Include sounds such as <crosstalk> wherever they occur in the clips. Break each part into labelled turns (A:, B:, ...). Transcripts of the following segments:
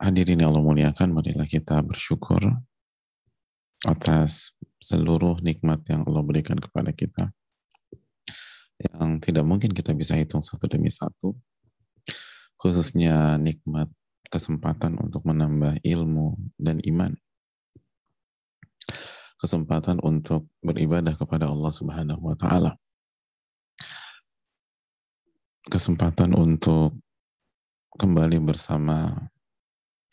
A: Hadirin yang Allah muliakan, marilah kita bersyukur atas seluruh nikmat yang Allah berikan kepada kita. Yang tidak mungkin kita bisa hitung satu demi satu khususnya nikmat kesempatan untuk menambah ilmu dan iman. Kesempatan untuk beribadah kepada Allah Subhanahu wa taala. Kesempatan untuk kembali bersama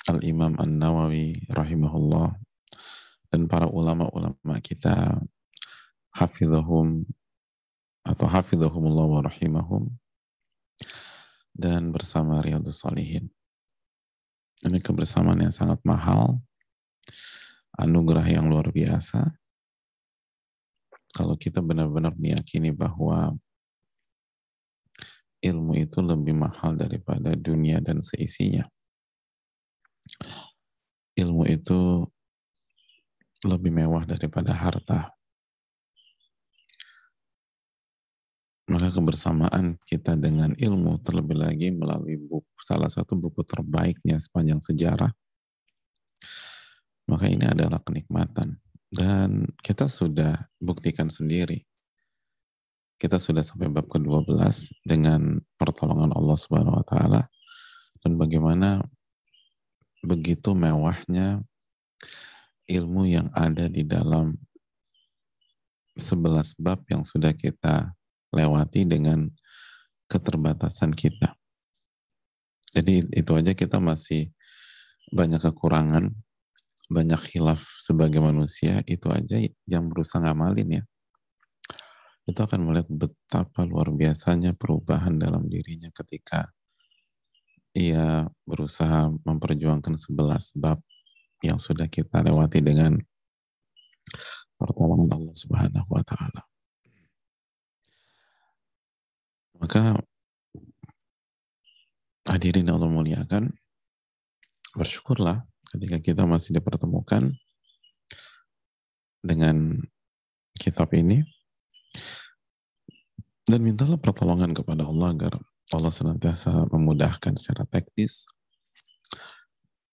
A: Al-Imam An-Nawawi rahimahullah dan para ulama-ulama kita hafizahum atau hafizahumullah wa rahimahum dan bersama Riyadus Salihin. Ini kebersamaan yang sangat mahal, anugerah yang luar biasa. Kalau kita benar-benar meyakini bahwa ilmu itu lebih mahal daripada dunia dan seisinya ilmu itu lebih mewah daripada harta. Maka kebersamaan kita dengan ilmu terlebih lagi melalui buku, salah satu buku terbaiknya sepanjang sejarah, maka ini adalah kenikmatan. Dan kita sudah buktikan sendiri. Kita sudah sampai bab ke-12 dengan pertolongan Allah Subhanahu wa taala dan bagaimana begitu mewahnya ilmu yang ada di dalam sebelas bab yang sudah kita lewati dengan keterbatasan kita. Jadi itu aja kita masih banyak kekurangan, banyak khilaf sebagai manusia, itu aja yang berusaha ngamalin ya. Itu akan melihat betapa luar biasanya perubahan dalam dirinya ketika ia berusaha memperjuangkan sebelas bab yang sudah kita lewati dengan pertolongan Allah Subhanahu wa taala. Maka hadirin Allah muliakan, bersyukurlah ketika kita masih dipertemukan dengan kitab ini dan mintalah pertolongan kepada Allah agar Allah senantiasa memudahkan secara teknis.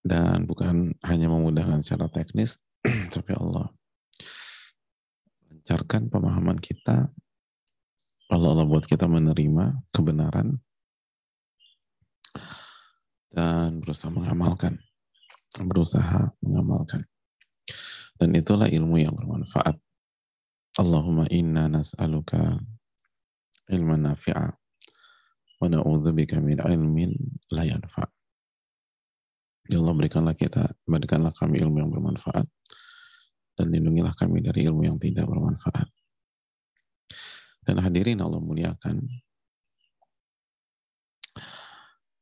A: Dan bukan hanya memudahkan secara teknis <clears throat> tapi Allah lancarkan pemahaman kita. Allah Allah buat kita menerima kebenaran dan berusaha mengamalkan berusaha mengamalkan. Dan itulah ilmu yang bermanfaat. Allahumma inna nas'aluka ilman nafi'a wa na'udzubika min ilmin la yanfa. Ya Allah berikanlah kita, berikanlah kami ilmu yang bermanfaat dan lindungilah kami dari ilmu yang tidak bermanfaat. Dan hadirin Allah muliakan,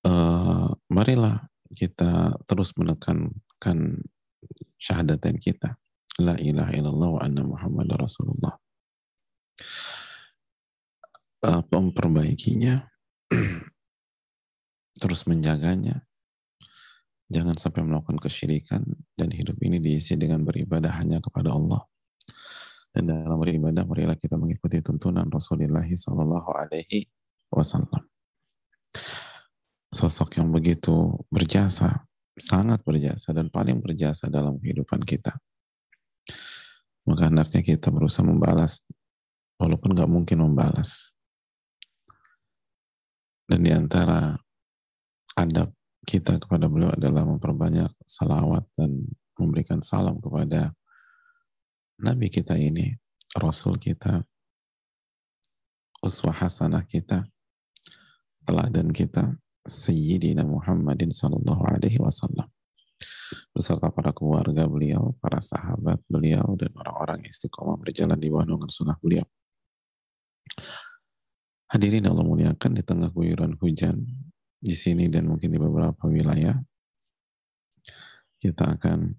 A: uh, marilah kita terus menekankan syahadatain kita. La ilaha illallah wa anna Muhammad Rasulullah. Uh, memperbaikinya <clears throat> terus menjaganya, jangan sampai melakukan kesyirikan dan hidup ini diisi dengan beribadah hanya kepada Allah. Dan dalam beribadah marilah kita mengikuti tuntunan Rasulullah Shallallahu Alaihi Wasallam. Sosok yang begitu berjasa, sangat berjasa dan paling berjasa dalam kehidupan kita. Maka hendaknya kita berusaha membalas, walaupun nggak mungkin membalas. Dan di antara adab kita kepada beliau adalah memperbanyak salawat dan memberikan salam kepada Nabi kita ini, Rasul kita, uswah hasanah kita, teladan kita, Sayyidina Muhammadin Sallallahu Alaihi Wasallam beserta para keluarga beliau, para sahabat beliau, dan orang-orang istiqomah berjalan di bawah sunnah beliau. Hadirin Allah muliakan di tengah guyuran hujan di sini dan mungkin di beberapa wilayah, kita akan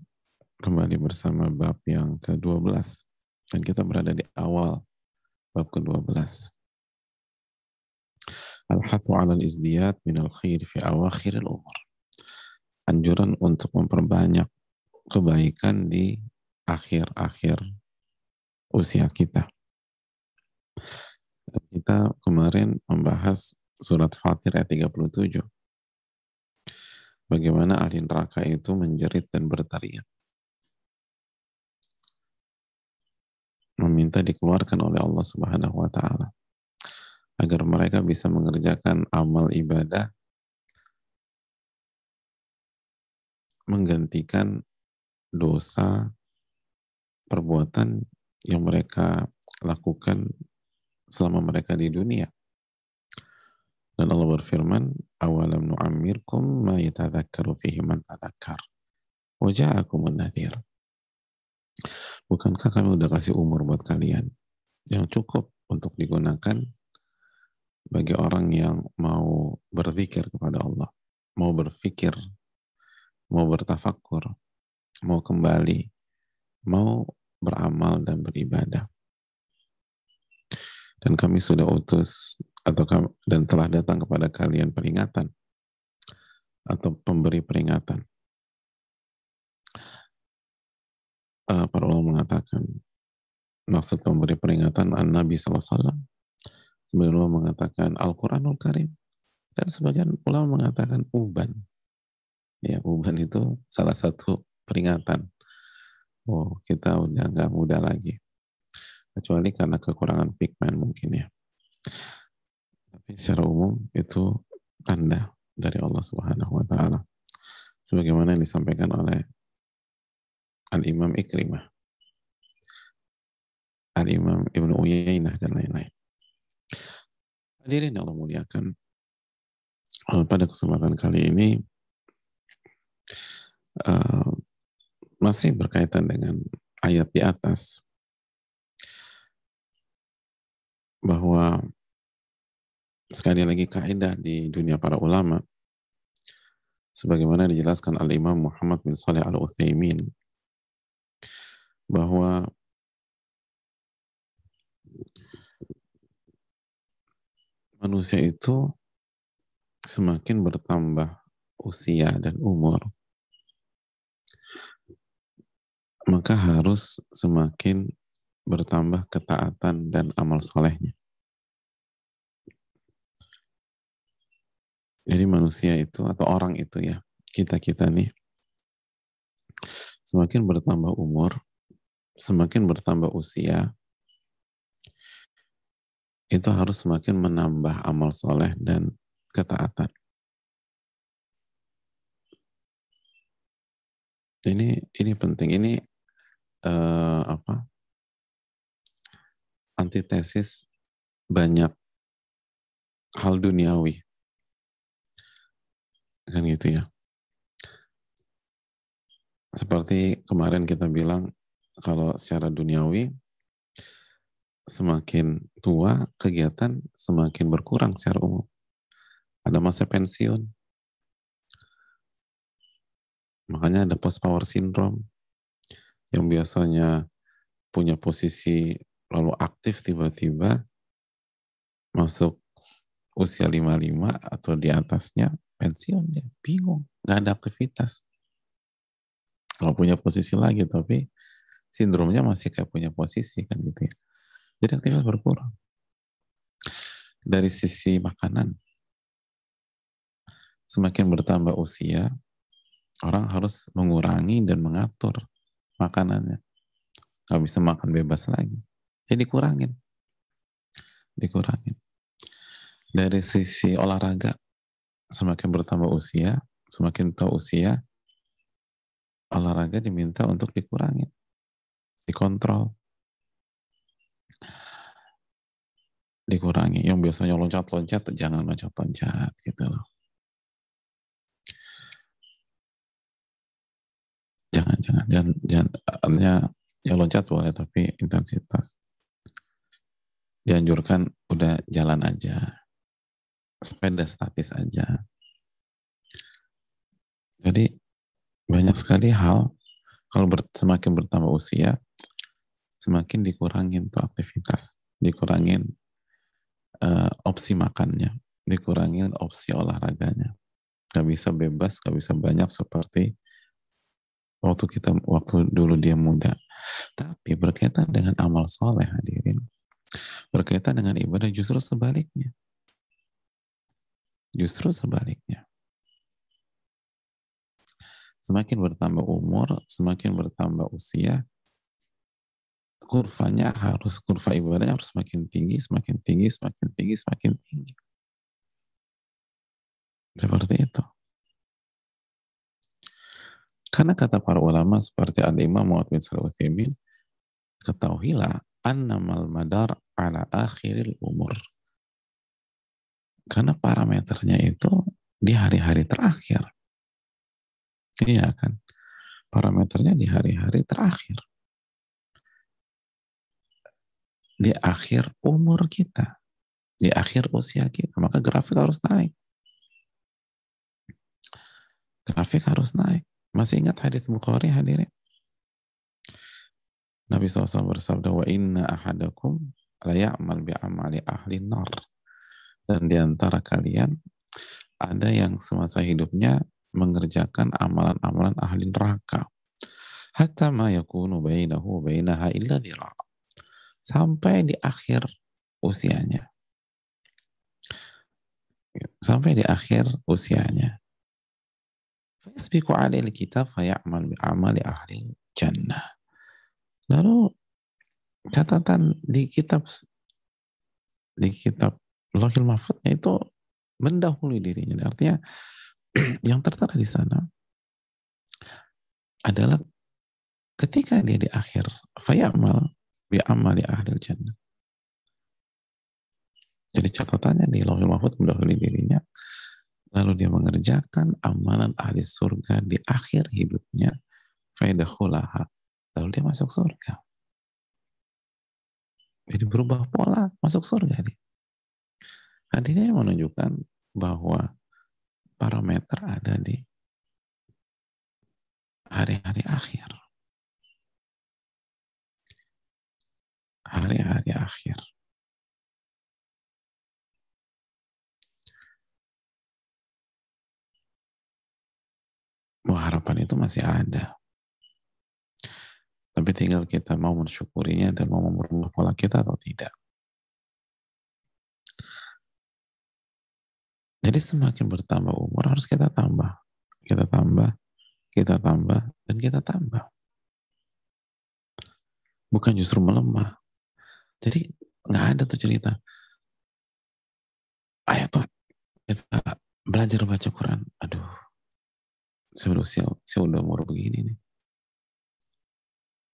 A: kembali bersama bab yang ke-12 dan kita berada di awal bab ke-12 Al-hathu 'ala al-izdiyat min al-khair fi awakhir al-umur anjuran untuk memperbanyak kebaikan di akhir-akhir usia kita kita kemarin membahas surat Fatir ayat 37 bagaimana ahli neraka itu menjerit dan berteriak. Meminta dikeluarkan oleh Allah Subhanahu wa taala agar mereka bisa mengerjakan amal ibadah menggantikan dosa perbuatan yang mereka lakukan selama mereka di dunia. Dan Allah berfirman, awalam nu'ammirkum ma yatadhakkaru fihi man tadhakkar. Waja'akumun nadhir. Bukankah kami udah kasih umur buat kalian yang cukup untuk digunakan bagi orang yang mau berzikir kepada Allah, mau berpikir, mau bertafakur, mau kembali, mau beramal dan beribadah. Dan kami sudah utus atau dan telah datang kepada kalian peringatan atau pemberi peringatan. Uh, para ulama mengatakan maksud pemberi peringatan an Nabi SAW. Sebagian ulama mengatakan Al-Quranul Karim dan sebagian ulama mengatakan uban. Ya, uban itu salah satu peringatan. Oh, kita udah nggak muda lagi. Kecuali karena kekurangan pigmen mungkin ya. Tapi secara umum itu tanda dari Allah Subhanahu wa taala. Sebagaimana yang disampaikan oleh Al-Imam Ikrimah, Al-Imam Ibnu Uyainah dan lain-lain. Hadirin yang Allah muliakan, eh, pada kesempatan kali ini uh, masih berkaitan dengan ayat di atas bahwa sekali lagi kaidah di dunia para ulama sebagaimana dijelaskan oleh Imam Muhammad bin Saleh Al Utsaimin bahwa manusia itu semakin bertambah usia dan umur maka harus semakin bertambah ketaatan dan amal solehnya. Jadi manusia itu atau orang itu ya, kita-kita nih, semakin bertambah umur, semakin bertambah usia, itu harus semakin menambah amal soleh dan ketaatan. Ini ini penting. Ini uh, apa? Antitesis banyak hal duniawi. Kan gitu ya. Seperti kemarin kita bilang kalau secara duniawi semakin tua kegiatan semakin berkurang secara umum. Ada masa pensiun. Makanya ada post power syndrome yang biasanya punya posisi lalu aktif tiba-tiba masuk usia 55 atau di atasnya pensiun dia bingung nggak ada aktivitas. Kalau punya posisi lagi tapi sindromnya masih kayak punya posisi kan gitu ya. Jadi aktivitas berkurang. Dari sisi makanan semakin bertambah usia orang harus mengurangi dan mengatur makanannya. Nggak bisa makan bebas lagi jadi dikurangin dikurangin dari sisi olahraga semakin bertambah usia, semakin tahu usia, olahraga diminta untuk dikurangi, dikontrol, dikurangi. Yang biasanya loncat-loncat, jangan loncat-loncat gitu loh. Jangan, jangan, jangan, jangan, artinya yang loncat boleh tapi intensitas. Dianjurkan udah jalan aja. Sepeda statis aja. Jadi banyak sekali hal kalau ber, semakin bertambah usia semakin dikurangin tuh aktivitas dikurangin uh, opsi makannya dikurangin opsi olahraganya. Gak bisa bebas gak bisa banyak seperti waktu kita waktu dulu dia muda. Tapi berkaitan dengan amal soleh hadirin berkaitan dengan ibadah justru sebaliknya justru sebaliknya Semakin bertambah umur, semakin bertambah usia, kurvanya harus kurva ibadahnya harus semakin tinggi, semakin tinggi, semakin tinggi, semakin tinggi. Seperti itu. Karena kata para ulama seperti Al-Imam Muhammad bin ketahuilah annamal madar ala akhiril umur. Karena parameternya itu di hari-hari terakhir. Iya kan? Parameternya di hari-hari terakhir. Di akhir umur kita. Di akhir usia kita. Maka grafik harus naik. Grafik harus naik. Masih ingat hadis Bukhari hadirin? Nabi SAW bersabda, wa inna ahadakum layamal bi'amali ahli nar. Dan di antara kalian ada yang semasa hidupnya mengerjakan amalan-amalan ahli neraka. Hatta ma yakunu bainahu bainaha illa dhira. Sampai di akhir usianya. Sampai di akhir usianya. Fasbiku alil kitab faya'mal bi'amali ahli jannah. Lalu catatan di kitab di kitab Lohil Mahfudnya itu mendahului dirinya. Artinya <clears throat> yang tertera di sana adalah ketika dia di akhir fayamal bi amali ahli jannah. Jadi catatannya di Lauhul Mahfud mendahului dirinya lalu dia mengerjakan amalan ahli surga di akhir hidupnya faidahulaha lalu dia masuk surga. Jadi berubah pola masuk surga nih. Artinya menunjukkan bahwa parameter ada di hari-hari akhir. Hari-hari akhir. Bahwa harapan itu masih ada. Tapi tinggal kita mau mensyukurinya dan mau merubah pola kita atau tidak. Jadi semakin bertambah umur harus kita tambah. Kita tambah, kita tambah, dan kita tambah. Bukan justru melemah. Jadi nggak ada tuh cerita. Ayo Pak, kita belajar baca Quran. Aduh, udah, saya, saya udah umur begini nih.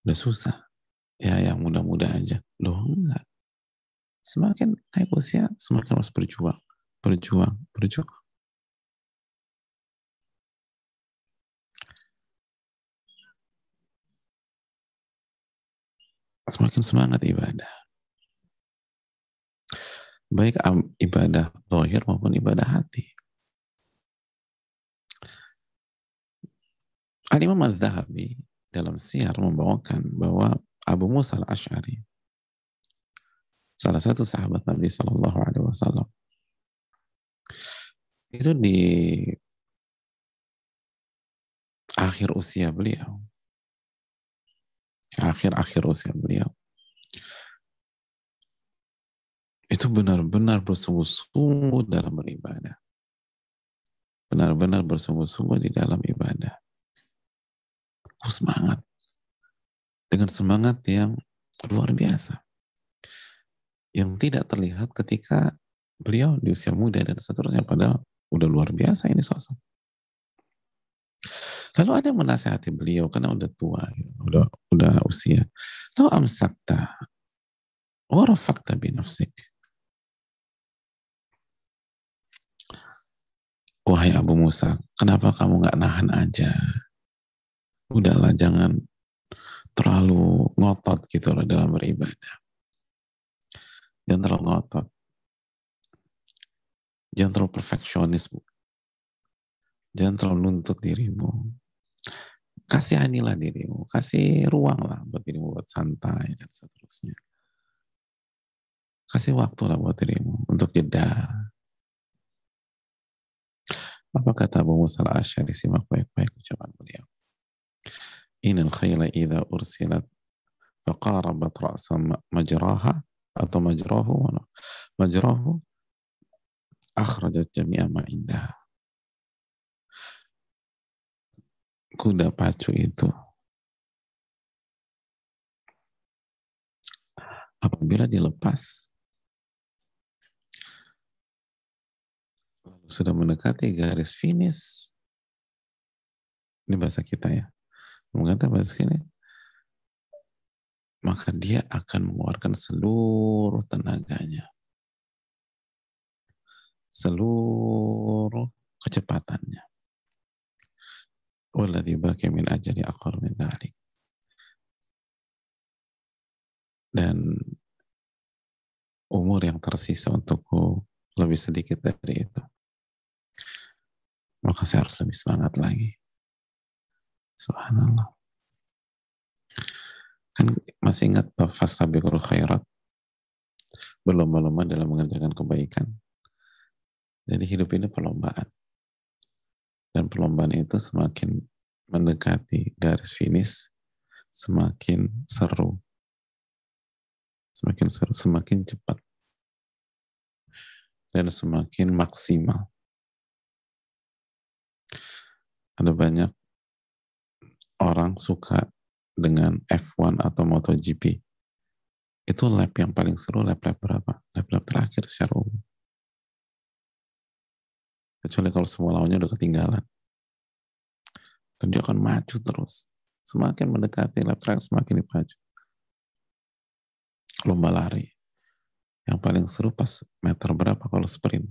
A: Udah susah. Ya yang muda-muda aja. Loh enggak. Semakin naik usia, semakin harus berjuang berjuang, berjuang. Semakin semangat ibadah. Baik ibadah zahir maupun ibadah hati. Al-Imam Al-Zahabi dalam siar membawakan bahwa Abu Musa al-Ash'ari salah satu sahabat Nabi Shallallahu Alaihi Wasallam itu di akhir usia beliau akhir-akhir usia beliau itu benar-benar bersungguh-sungguh dalam beribadah. Benar-benar bersungguh-sungguh di dalam ibadah aku semangat dengan semangat yang luar biasa yang tidak terlihat ketika beliau di usia muda dan seterusnya padahal Udah luar biasa ini sosok. Lalu ada yang menasehati beliau karena udah tua, gitu. udah udah usia. Lalu amsakta, warafakta binafsik. Wahai Abu Musa, kenapa kamu nggak nahan aja? Udahlah, jangan terlalu ngotot gitu loh dalam beribadah. Jangan terlalu ngotot. Jangan terlalu perfeksionis. Jangan terlalu nuntut dirimu. kasihanilah dirimu, kasih ruang lah buat dirimu buat santai dan seterusnya. Kasih waktu lah buat dirimu untuk jeda. Apa kata Abu Musa al-Ashari, simak baik-baik ucapan beliau. Inal khayla idha ursilat faqarabat ra'sa majraha atau majrahu majrahu akhrajat jami'a ma indah. Kuda pacu itu apabila dilepas sudah mendekati garis finish ini bahasa kita ya mengatakan bahasa sini. Maka dia akan mengeluarkan seluruh tenaganya. Seluruh kecepatannya. Walladhi baki min ajali akhar min dhalik. Dan umur yang tersisa untukku lebih sedikit dari itu. Maka saya harus lebih semangat lagi. Subhanallah. Kan masih ingat fasabiqul khairat? Berlomba-lomba dalam mengerjakan kebaikan. Jadi hidup ini perlombaan. Dan perlombaan itu semakin mendekati garis finish, semakin seru. Semakin seru, semakin cepat. Dan semakin maksimal ada banyak orang suka dengan F1 atau MotoGP. Itu lap yang paling seru, lap-lap berapa? Lap-lap terakhir secara umum. Kecuali kalau semua lawannya udah ketinggalan. Dan dia akan maju terus. Semakin mendekati lap terakhir, semakin dipacu. Lomba lari. Yang paling seru pas meter berapa kalau sprint.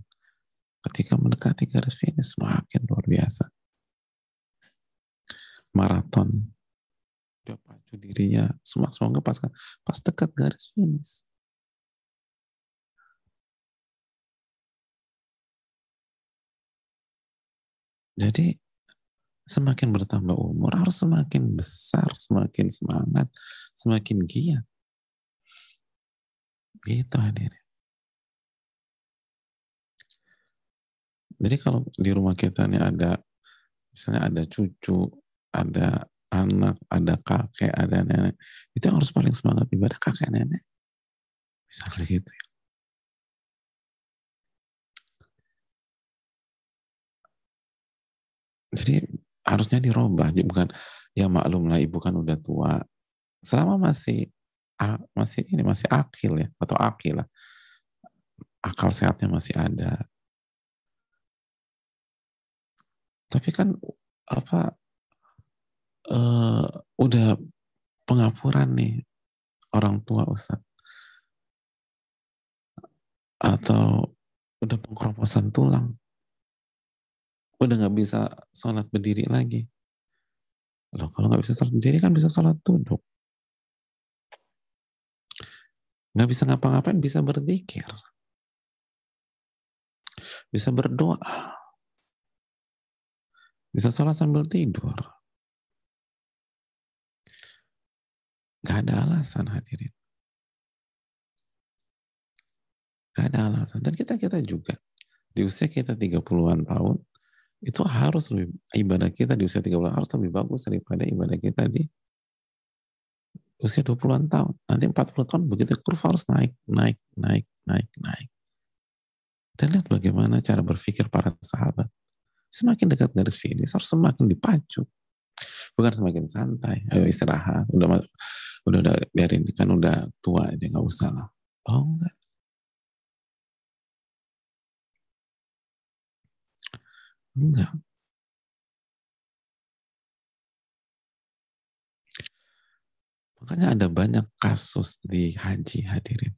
A: Ketika mendekati garis finish, semakin luar biasa maraton. Dia pacu dirinya. Semua semoga pas pas dekat garis finish. Jadi semakin bertambah umur harus semakin besar semakin semangat semakin giat. Gitu hadir jadi kalau di rumah kita nih ada misalnya ada cucu ada anak, ada kakek, ada nenek. Itu yang harus paling semangat ibadah kakek nenek. Misalnya gitu ya. Jadi harusnya dirubah, bukan ya maklum lah ibu kan udah tua. Selama masih masih ini masih akil ya atau akil lah, akal sehatnya masih ada. Tapi kan apa uh, udah pengapuran nih orang tua Ustaz atau udah pengkroposan tulang. Udah nggak bisa sholat berdiri lagi. Loh kalau nggak bisa sholat berdiri kan bisa sholat duduk. Nggak bisa ngapa-ngapain bisa berzikir. Bisa berdoa. Bisa sholat sambil tidur Gak ada alasan hadirin. Gak ada alasan. Dan kita-kita juga. Di usia kita 30-an tahun, itu harus lebih, ibadah kita di usia 30 harus lebih bagus daripada ibadah kita di usia 20-an tahun. Nanti 40 tahun begitu kurva harus naik, naik, naik, naik, naik. Dan lihat bagaimana cara berpikir para sahabat. Semakin dekat garis finish harus semakin dipacu. Bukan semakin santai. Ayo istirahat. Udah udah udah biarin. Kan udah tua aja nggak usah lah. Oh enggak. Enggak. Makanya ada banyak kasus di haji hadirin.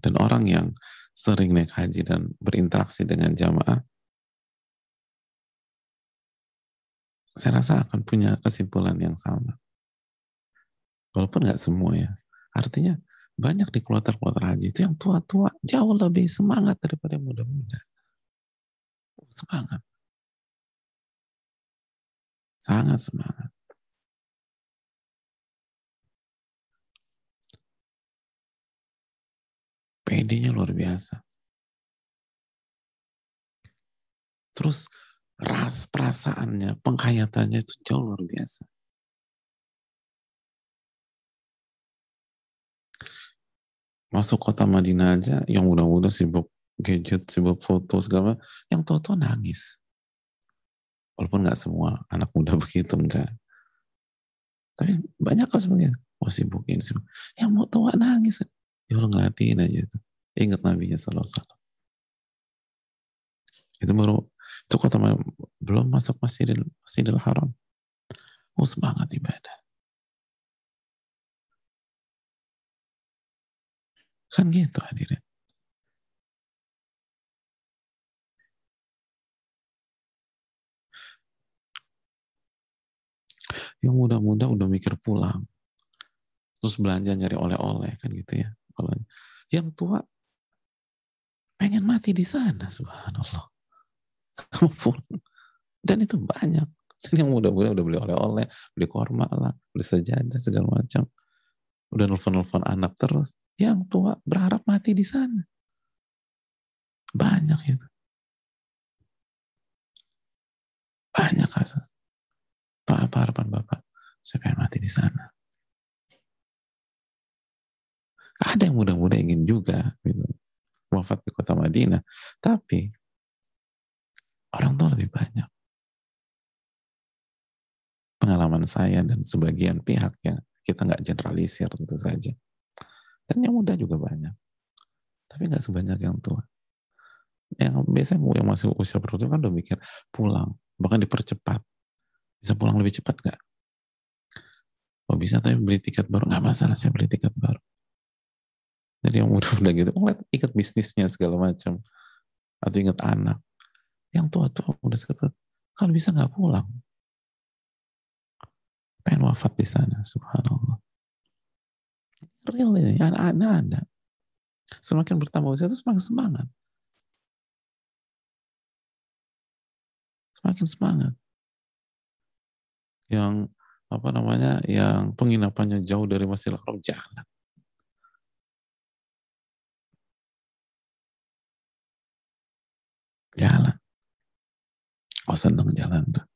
A: Dan orang yang sering naik haji dan berinteraksi dengan jamaah saya rasa akan punya kesimpulan yang sama Walaupun nggak semua ya. Artinya banyak di kloter-kloter haji itu yang tua-tua jauh lebih semangat daripada muda-muda. Semangat. Sangat semangat. PD-nya luar biasa. Terus ras perasaannya, penghayatannya itu jauh luar biasa. Masuk kota Madinah aja, yang muda-muda sibuk gadget, sibuk foto, segala yang tua-tua nangis. Walaupun nggak semua anak muda <laughs> begitu, enggak. Tapi banyak kok sebenarnya. Oh sibuk ini, sibuk. Yang mau tua nangis. Ya Allah ngeliatin aja itu. Ingat Nabi Alaihi Wasallam. Itu baru itu kota belum masuk Masjidil, Masjidil Haram. Oh semangat ibadah. Kan gitu hadirin. Yang muda-muda udah mikir pulang. Terus belanja nyari oleh-oleh kan gitu ya. Yang tua pengen mati di sana subhanallah kamu dan itu banyak yang muda-muda udah beli oleh-oleh beli korma lah beli sejadah segala macam udah nelfon-nelfon anak terus yang tua berharap mati di sana. Banyak itu. Banyak kasus. Pak apa harapan bapak? Saya pengen mati di sana. Ada yang muda-muda ingin juga gitu. Wafat di kota Madinah. Tapi Orang tua lebih banyak. Pengalaman saya dan sebagian pihak ya, kita nggak generalisir tentu saja. Dan yang muda juga banyak. Tapi nggak sebanyak yang tua. Yang biasanya yang masih usia produktif kan udah mikir pulang, bahkan dipercepat. Bisa pulang lebih cepat nggak? Oh bisa tapi beli tiket baru nggak masalah saya beli tiket baru. Jadi yang muda udah <laughs> gitu, oh, ikut bisnisnya segala macam atau ingat anak yang tua-tua udah sekitar kalau bisa nggak pulang pengen wafat di sana subhanallah. Real ini anak-anak ada. Semakin bertambah usia itu semakin semangat. Semakin semangat. Yang apa namanya yang penginapannya jauh dari Masjidil Haram jalan. Jalan. Oh senang jalan tuh.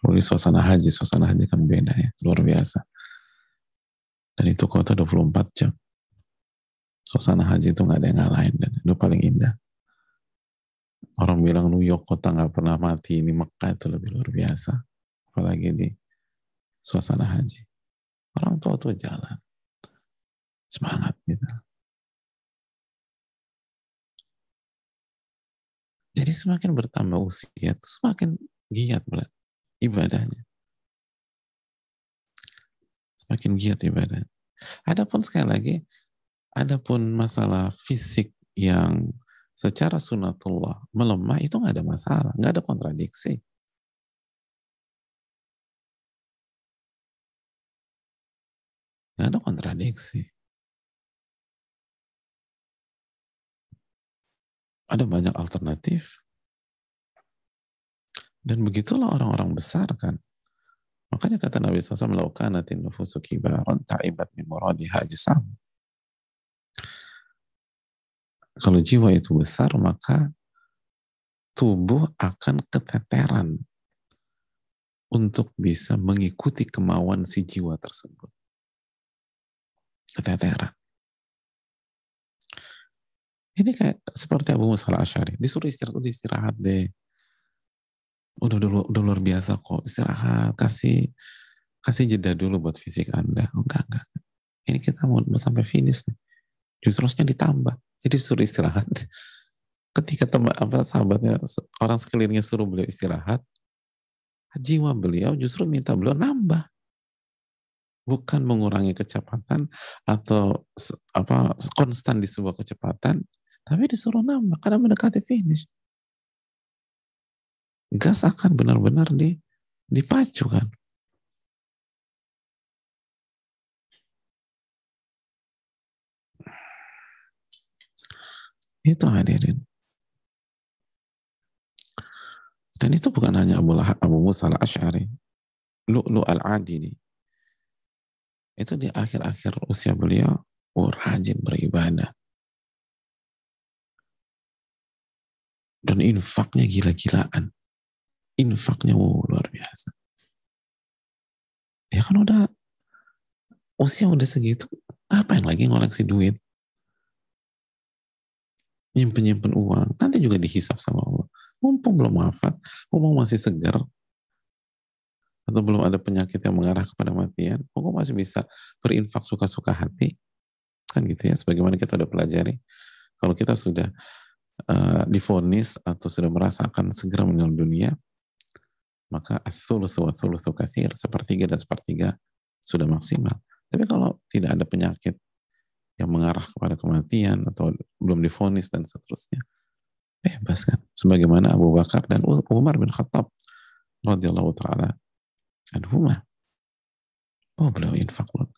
A: Lalu suasana haji, suasana haji kan beda ya, luar biasa. Dan itu kota 24 jam. Suasana haji itu nggak ada yang ngalahin dan itu paling indah. Orang bilang New York kota nggak pernah mati, ini Mekah itu lebih luar biasa. Apalagi di suasana haji. Orang tua-tua jalan. Semangat gitu. Jadi semakin bertambah usia, semakin giat berat ibadahnya. Semakin giat ibadah. Adapun sekali lagi, adapun masalah fisik yang secara sunatullah melemah itu nggak ada masalah, nggak ada kontradiksi. Nggak ada kontradiksi. Ada banyak alternatif. Dan begitulah orang-orang besar kan. Makanya kata Nabi SAW, Laukanatin nufusu kibaron ta'ibat min muradi hajisam. Kalau jiwa itu besar, maka tubuh akan keteteran untuk bisa mengikuti kemauan si jiwa tersebut. Keteteran. Ini kayak seperti Abu Musa al-Ashari. Disuruh istirahat, istirahat deh. Udah, udah, udah luar biasa kok. Istirahat, kasih kasih jeda dulu buat fisik Anda. Oh, enggak, enggak. Ini kita mau, mau sampai finish nih. Justru harusnya ditambah. Jadi suruh istirahat. <laughs> Ketika teman apa sahabatnya orang sekelilingnya suruh beliau istirahat, jiwa beliau justru minta beliau nambah bukan mengurangi kecepatan atau apa konstan di sebuah kecepatan tapi disuruh nambah karena mendekati finish. Gas akan benar-benar di, dipacu kan. Itu hadirin. Dan itu bukan hanya Abu, Lahab, Abu Musa al-Ash'ari. Lu'lu al-Adini. Itu di akhir-akhir usia beliau, oh, rajin beribadah. Dan infaknya gila-gilaan. Infaknya oh, luar biasa. Ya kan udah usia udah segitu, apa yang lagi ngoleksi duit? Nyimpen-nyimpen uang, nanti juga dihisap sama Allah mumpung belum wafat, mumpung masih segar, atau belum ada penyakit yang mengarah kepada matian, mumpung masih bisa berinfak suka-suka hati, kan gitu ya, sebagaimana kita udah pelajari, kalau kita sudah uh, difonis atau sudah merasakan segera meninggal dunia, maka athuluthu wa thuluthu sepertiga dan sepertiga sudah maksimal. Tapi kalau tidak ada penyakit yang mengarah kepada kematian atau belum difonis dan seterusnya, bebas kan? Sebagaimana Abu Bakar dan Umar bin Khattab radhiyallahu taala anhumah. Oh beliau infak loh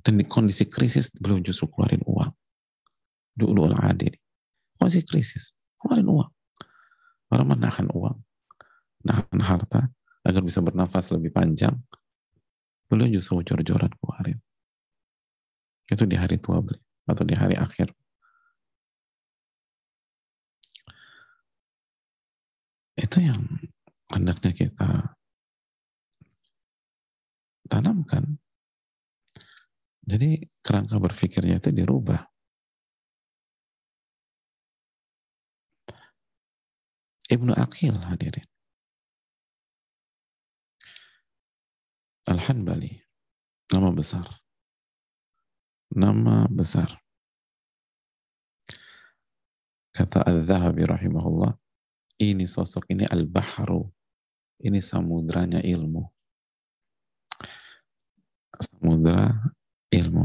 A: dan di kondisi krisis beliau justru keluarin uang. Dulu adil. Kondisi krisis keluarin uang. Orang menahan uang nahan harta agar bisa bernafas lebih panjang beliau justru jor-joran keluarin itu di hari tua beliau atau di hari akhir Itu yang hendaknya kita tanamkan. Jadi kerangka berpikirnya itu dirubah. Ibnu Aqil hadirin. Al-Hanbali. Nama besar. Nama besar. Kata Al-Zahabi rahimahullah, ini sosok ini al-bahru ini samudranya ilmu samudra ilmu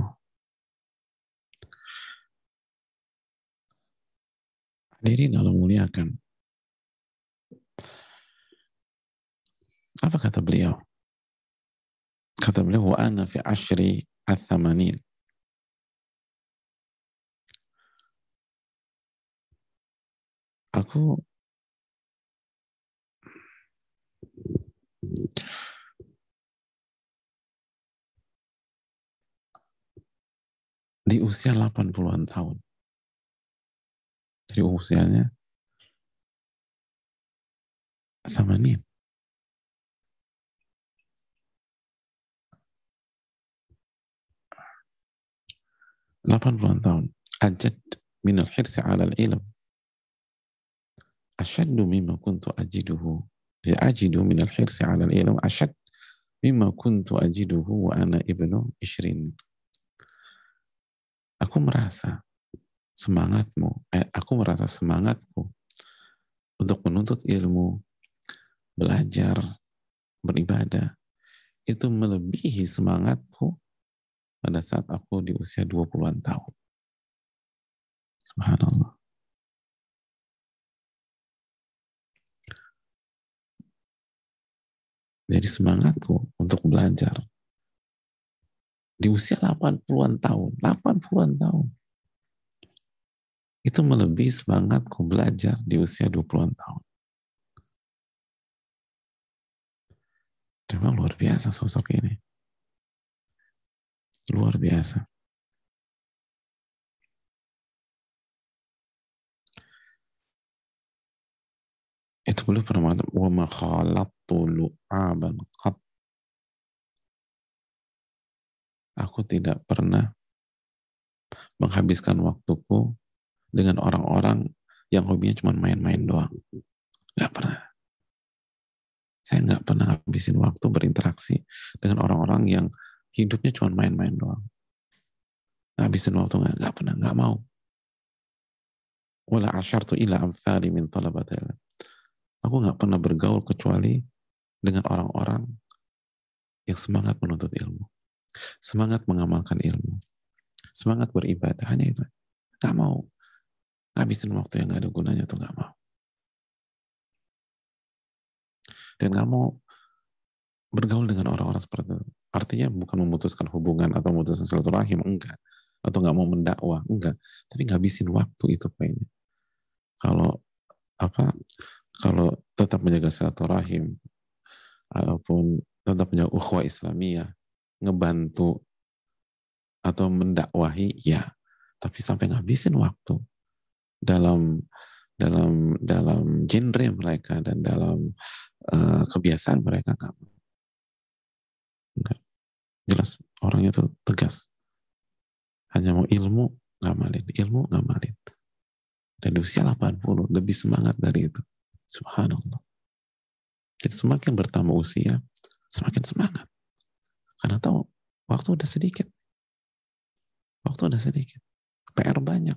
A: hadirin Allah muliakan apa kata beliau kata beliau ana fi ashri athamanin aku di usia 80-an tahun. Jadi usianya Thamanin. Delapan puluhan tahun. Ajad min al-hirsi ala al-ilm. Asyaddu mimma kuntu ajiduhu ajidu min al-hirsi 'ala al-ilm ashad mimma kuntu ajiduhu wa ana ibnu ishrin. Aku merasa semangatmu, eh, aku merasa semangatku untuk menuntut ilmu, belajar, beribadah, itu melebihi semangatku pada saat aku di usia 20-an tahun. Subhanallah. Jadi semangatku untuk belajar di usia 80-an tahun, 80-an tahun. Itu melebihi semangatku belajar di usia 20-an tahun. Memang luar biasa sosok ini. Luar biasa. itu beliau pernah mengatakan aku tidak pernah menghabiskan waktuku dengan orang-orang yang hobinya cuma main-main doang. Nggak pernah. Saya nggak pernah habisin waktu berinteraksi dengan orang-orang yang hidupnya cuma main-main doang ngabisin waktu nggak nggak pernah nggak mau wala asyartu ila amthali min Aku nggak pernah bergaul kecuali dengan orang-orang yang semangat menuntut ilmu, semangat mengamalkan ilmu, semangat beribadah. Hanya itu. Gak mau ngabisin waktu yang gak ada gunanya tuh gak mau. Dan gak mau bergaul dengan orang-orang seperti itu. Artinya bukan memutuskan hubungan atau memutuskan silaturahim, enggak. Atau nggak mau mendakwah, enggak. Tapi ngabisin waktu itu kayaknya. Kalau apa kalau tetap menjaga silaturahim, ataupun tetap menjaga ukhuwah Islamiyah, ngebantu atau mendakwahi, ya. Tapi sampai ngabisin waktu dalam dalam dalam genre mereka dan dalam uh, kebiasaan mereka nggak jelas orangnya tuh tegas. Hanya mau ilmu ngamalin. Ilmu ngamalin. Dan di usia 80 lebih semangat dari itu. Subhanallah. Jadi semakin bertambah usia semakin semangat. Karena tahu waktu udah sedikit. Waktu udah sedikit. PR banyak.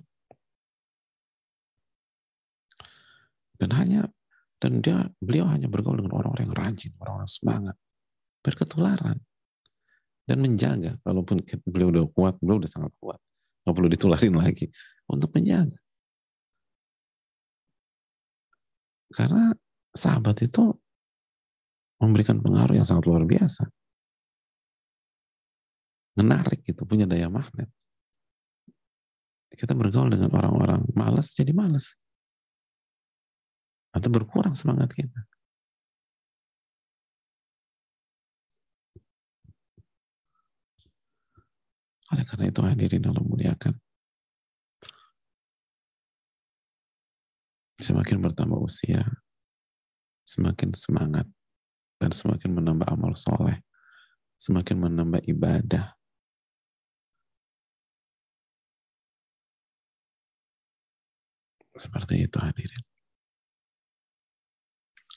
A: Dan hanya dan dia beliau hanya bergaul dengan orang-orang yang rajin, orang-orang semangat, berketularan dan menjaga. Walaupun beliau udah kuat, beliau udah sangat kuat, nggak perlu ditularin <laughs> lagi untuk menjaga. Karena sahabat itu memberikan pengaruh yang sangat luar biasa. Menarik gitu, punya daya magnet. Kita bergaul dengan orang-orang malas jadi malas atau berkurang semangat kita. Oleh karena itu hadirin Allah muliakan. Semakin bertambah usia, semakin semangat, dan semakin menambah amal soleh, semakin menambah ibadah. Seperti itu hadirin.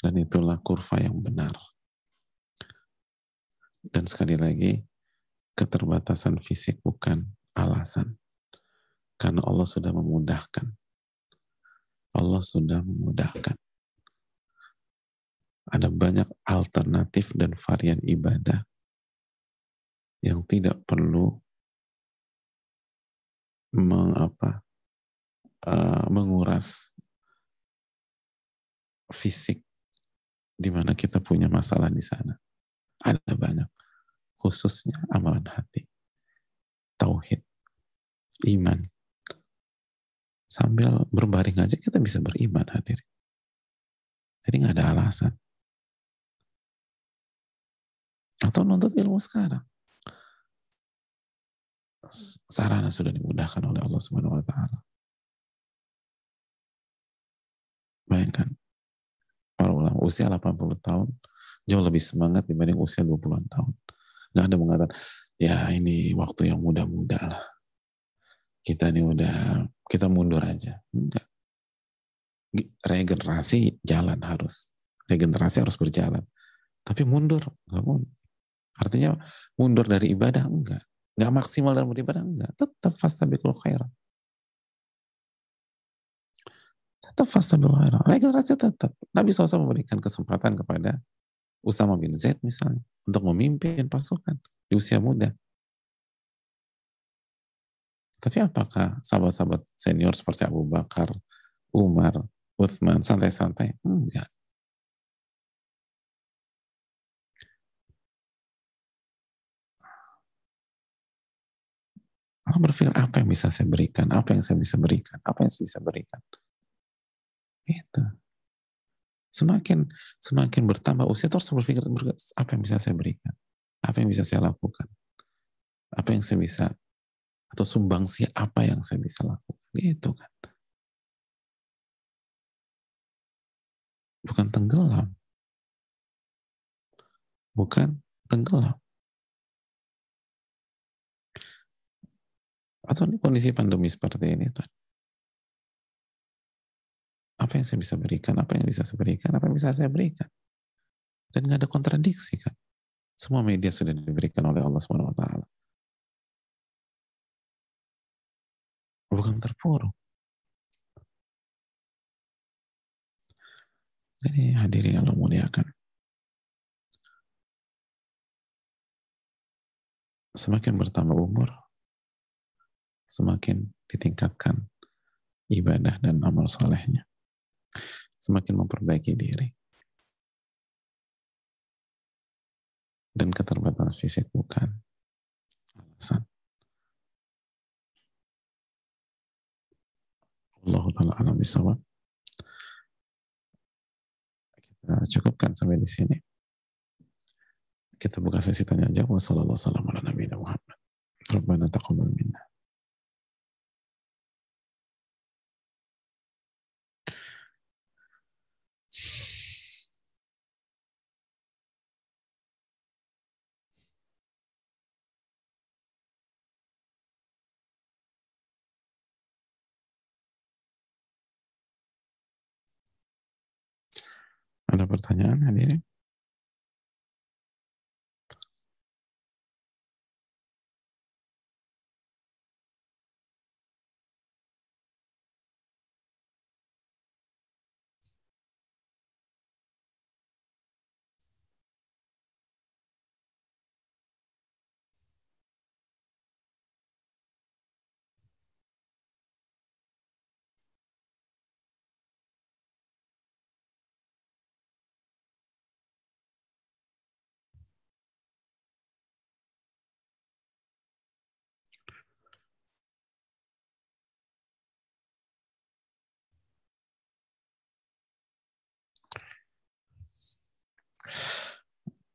A: Dan itulah kurva yang benar. Dan sekali lagi, keterbatasan fisik bukan alasan. Karena Allah sudah memudahkan. Allah sudah memudahkan. Ada banyak alternatif dan varian ibadah yang tidak perlu mengapa uh, menguras fisik di mana kita punya masalah di sana. Ada banyak. Khususnya amalan hati. Tauhid. Iman. Sambil berbaring aja kita bisa beriman hadir. Jadi nggak ada alasan. Atau nuntut ilmu sekarang. Sarana sudah dimudahkan oleh Allah Subhanahu wa taala. Bayangkan para ulama usia 80 tahun jauh lebih semangat dibanding usia 20-an tahun. Nggak ada mengatakan, ya ini waktu yang muda-muda lah. Kita ini udah, kita mundur aja. Enggak. Regenerasi jalan harus. Regenerasi harus berjalan. Tapi mundur, enggak mundur. Artinya mundur dari ibadah, enggak. Enggak maksimal dalam beribadah, enggak. Tetap fastabiqul khairan. tetap fasta khairat. Regenerasi tetap. Nabi SAW memberikan kesempatan kepada Usama bin Zaid misalnya untuk memimpin pasukan di usia muda. Tapi apakah sahabat-sahabat senior seperti Abu Bakar, Umar, Uthman santai-santai? Enggak. Orang berpikir apa yang bisa saya berikan, apa yang saya bisa berikan, apa yang saya bisa berikan. Itu. Semakin semakin bertambah usia terus berpikir apa yang bisa saya berikan, apa yang bisa saya lakukan, apa yang saya bisa atau sumbangsi apa yang saya bisa lakukan, gitu kan. Bukan tenggelam, bukan tenggelam. Atau kondisi pandemi seperti ini tadi apa yang saya bisa berikan, apa yang bisa saya berikan, apa yang bisa saya berikan. Dan nggak ada kontradiksi kan. Semua media sudah diberikan oleh Allah SWT. Bukan terpuruk. Jadi hadirin Allah muliakan. Semakin bertambah umur, semakin ditingkatkan ibadah dan amal solehnya semakin memperbaiki diri. Dan keterbatasan fisik bukan alasan. Allah Ta'ala alam bisawab. Nah, cukupkan sampai di sini. Kita buka sesi tanya jawab. Wassalamualaikum warahmatullahi wabarakatuh. Ada pertanyaan hadirin?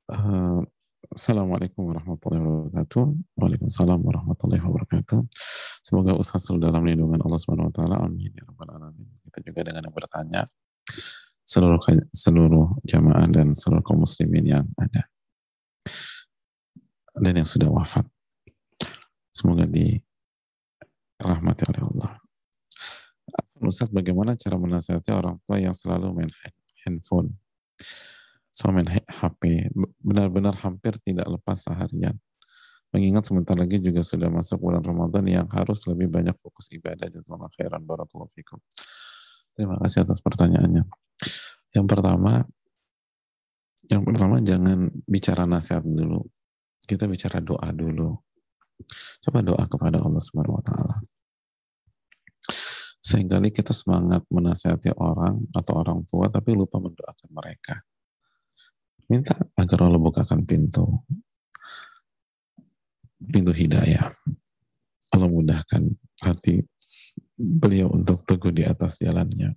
A: Uh, Assalamualaikum warahmatullahi wabarakatuh. Waalaikumsalam warahmatullahi wabarakatuh. Semoga usaha selalu dalam lindungan Allah Subhanahu wa taala. Amin ya rabbal alamin. Kita juga dengan yang bertanya seluruh seluruh jamaah dan seluruh kaum muslimin yang ada dan yang sudah wafat. Semoga dirahmati oleh Allah. Ustaz, bagaimana cara menasihati orang tua yang selalu main handphone? So HP benar-benar hampir tidak lepas seharian. Mengingat sebentar lagi juga sudah masuk bulan Ramadan yang harus lebih banyak fokus ibadah. Jazakallah khairan barakallahu fikum. Terima kasih atas pertanyaannya. Yang pertama, yang pertama jangan bicara nasihat dulu. Kita bicara doa dulu. Coba doa kepada Allah Subhanahu wa taala. Seringkali kita semangat menasihati orang atau orang tua tapi lupa mendoakan mereka Minta agar Allah bukakan pintu pintu hidayah. Allah mudahkan hati beliau untuk teguh di atas jalannya.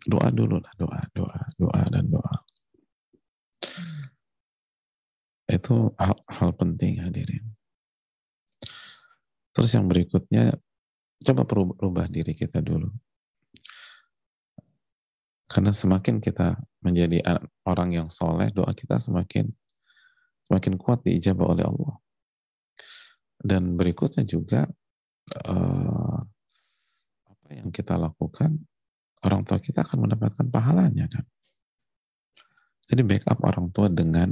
A: Doa dulu lah, doa, doa, doa, dan doa. Itu hal, hal penting hadirin. Terus yang berikutnya, coba perubah diri kita dulu. Karena semakin kita menjadi orang yang soleh, doa kita semakin semakin kuat diijabah oleh Allah. Dan berikutnya juga uh, apa yang kita lakukan, orang tua kita akan mendapatkan pahalanya kan. Jadi backup orang tua dengan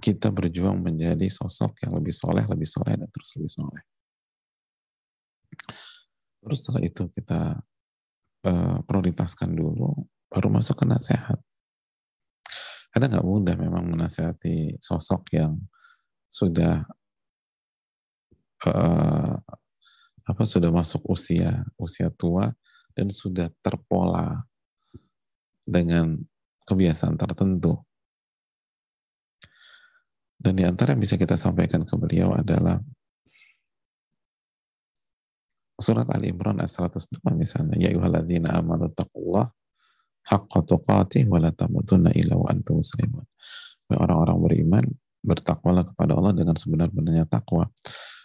A: kita berjuang menjadi sosok yang lebih soleh, lebih soleh, dan terus lebih soleh. Terus setelah itu kita uh, prioritaskan dulu, baru masuk ke nasihat. Karena nggak mudah memang menasehati sosok yang sudah uh, apa sudah masuk usia usia tua dan sudah terpola dengan kebiasaan tertentu. Dan di antara yang bisa kita sampaikan ke beliau adalah surat Ali Imran ayat 102 misalnya ya ayyuhalladzina amanu taqullah haqqa tuqatih wa la tamutunna illa wa antum muslimun. Orang-orang beriman bertakwalah kepada Allah dengan sebenar-benarnya takwa.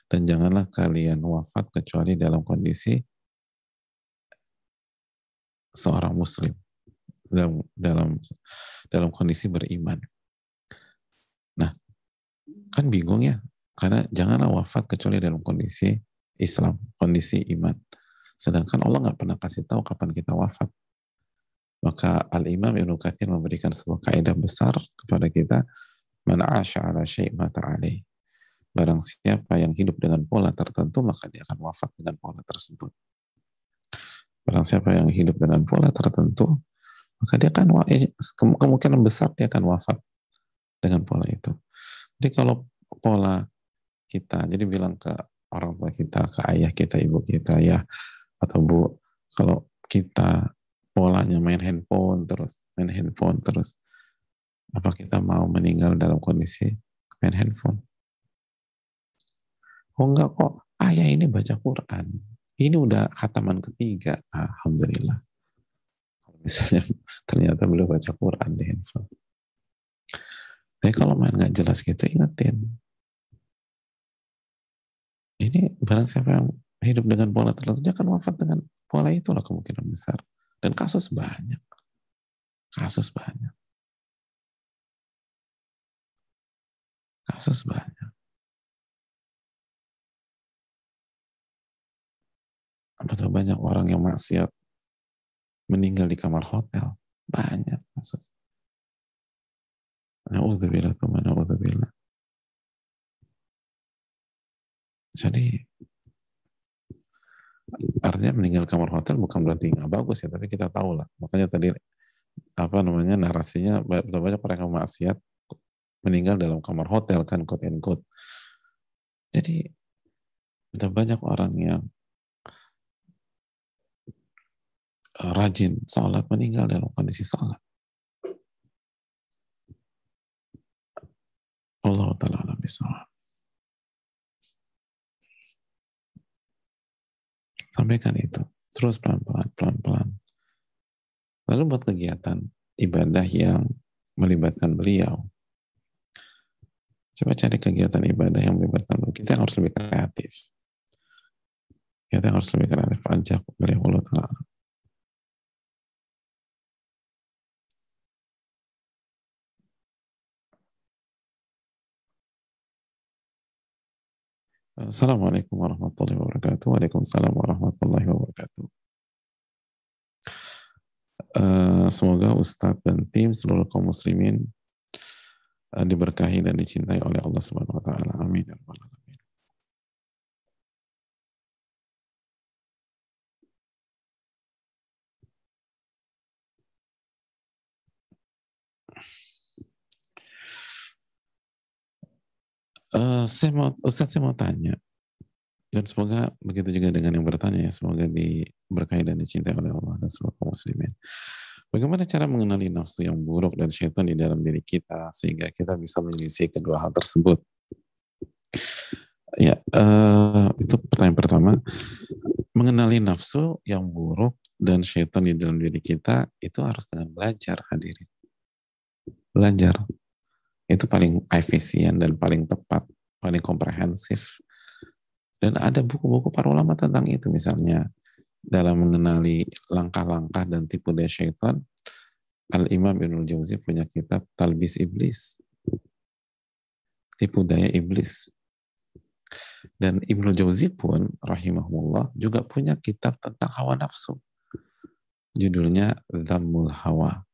A: Dan janganlah kalian wafat kecuali dalam kondisi seorang muslim. Dalam dalam dalam kondisi beriman. Nah, kan bingung ya, karena janganlah wafat kecuali dalam kondisi Islam, kondisi iman. Sedangkan Allah nggak pernah kasih tahu kapan kita wafat. Maka Al-Imam Ibn Kathir memberikan sebuah kaidah besar kepada kita, Man ala mata alaih. Barang siapa yang hidup dengan pola tertentu, maka dia akan wafat dengan pola tersebut. Barang siapa yang hidup dengan pola tertentu, maka dia akan eh, kemungkinan besar dia akan wafat dengan pola itu. Jadi kalau pola kita, jadi bilang ke orang tua kita, ke ayah kita, ibu kita ya, atau bu, kalau kita polanya main handphone terus, main handphone terus, apa kita mau meninggal dalam kondisi main handphone? Oh enggak kok, ayah ini baca Quran. Ini udah khataman ketiga, alhamdulillah. Kalau Misalnya <laughs> ternyata beliau baca Quran di handphone. Tapi kalau main nggak jelas gitu, ingetin. Ini barang siapa yang hidup dengan pola tertentu, dia akan wafat dengan pola itulah kemungkinan besar. Dan kasus banyak. Kasus banyak. Kasus banyak. Betul banyak orang yang maksiat meninggal di kamar hotel. Banyak kasus. Na'udzubillah, na'udzubillah. Jadi artinya meninggal kamar hotel bukan berarti nggak bagus ya, tapi kita tahu lah. Makanya tadi apa namanya narasinya banyak banyak orang yang maksiat meninggal dalam kamar hotel kan quote and quote. Jadi ada banyak orang yang eh, rajin sholat meninggal dalam kondisi sholat. Allah taala bisa. Sampaikan itu. Terus pelan-pelan, pelan-pelan. Lalu buat kegiatan ibadah yang melibatkan beliau. Coba cari kegiatan ibadah yang melibatkan beliau. Kita harus lebih kreatif. Kita harus lebih kreatif. Ajak beliau Allah Ta'ala. Assalamualaikum warahmatullahi wabarakatuh. Waalaikumsalam warahmatullahi wabarakatuh. Uh, semoga Ustadz dan tim seluruh kaum muslimin uh, diberkahi dan dicintai oleh Allah Subhanahu wa taala. Amin Uh, saya mau, Ustaz saya mau tanya, dan semoga begitu juga dengan yang bertanya ya, semoga diberkahi dan dicintai oleh Allah dan seluruh kaum muslimin. Bagaimana cara mengenali nafsu yang buruk dan syaitan di dalam diri kita sehingga kita bisa menyelisih kedua hal tersebut? Ya, uh, itu pertanyaan pertama. Mengenali nafsu yang buruk dan syaitan di dalam diri kita itu harus dengan belajar hadirin. Belajar itu paling efisien dan paling tepat, paling komprehensif. Dan ada buku-buku para ulama tentang itu, misalnya dalam mengenali langkah-langkah dan tipu daya syaitan, Al-Imam Ibn Jauzi punya kitab Talbis Iblis. Tipu daya iblis. Dan Ibn Jauzi pun, rahimahullah, juga punya kitab tentang hawa nafsu. Judulnya Dhammul Hawa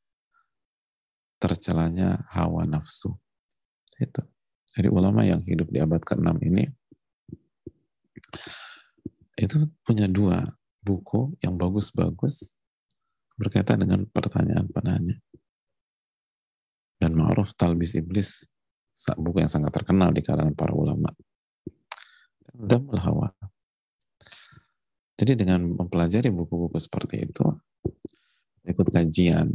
A: tercelanya hawa nafsu. Itu. Jadi ulama yang hidup di abad ke-6 ini itu punya dua buku yang bagus-bagus berkaitan dengan pertanyaan penanya. Dan Ma'ruf Talbis Iblis buku yang sangat terkenal di kalangan para ulama. Dan Hawa. Jadi dengan mempelajari buku-buku seperti itu, ikut kajian,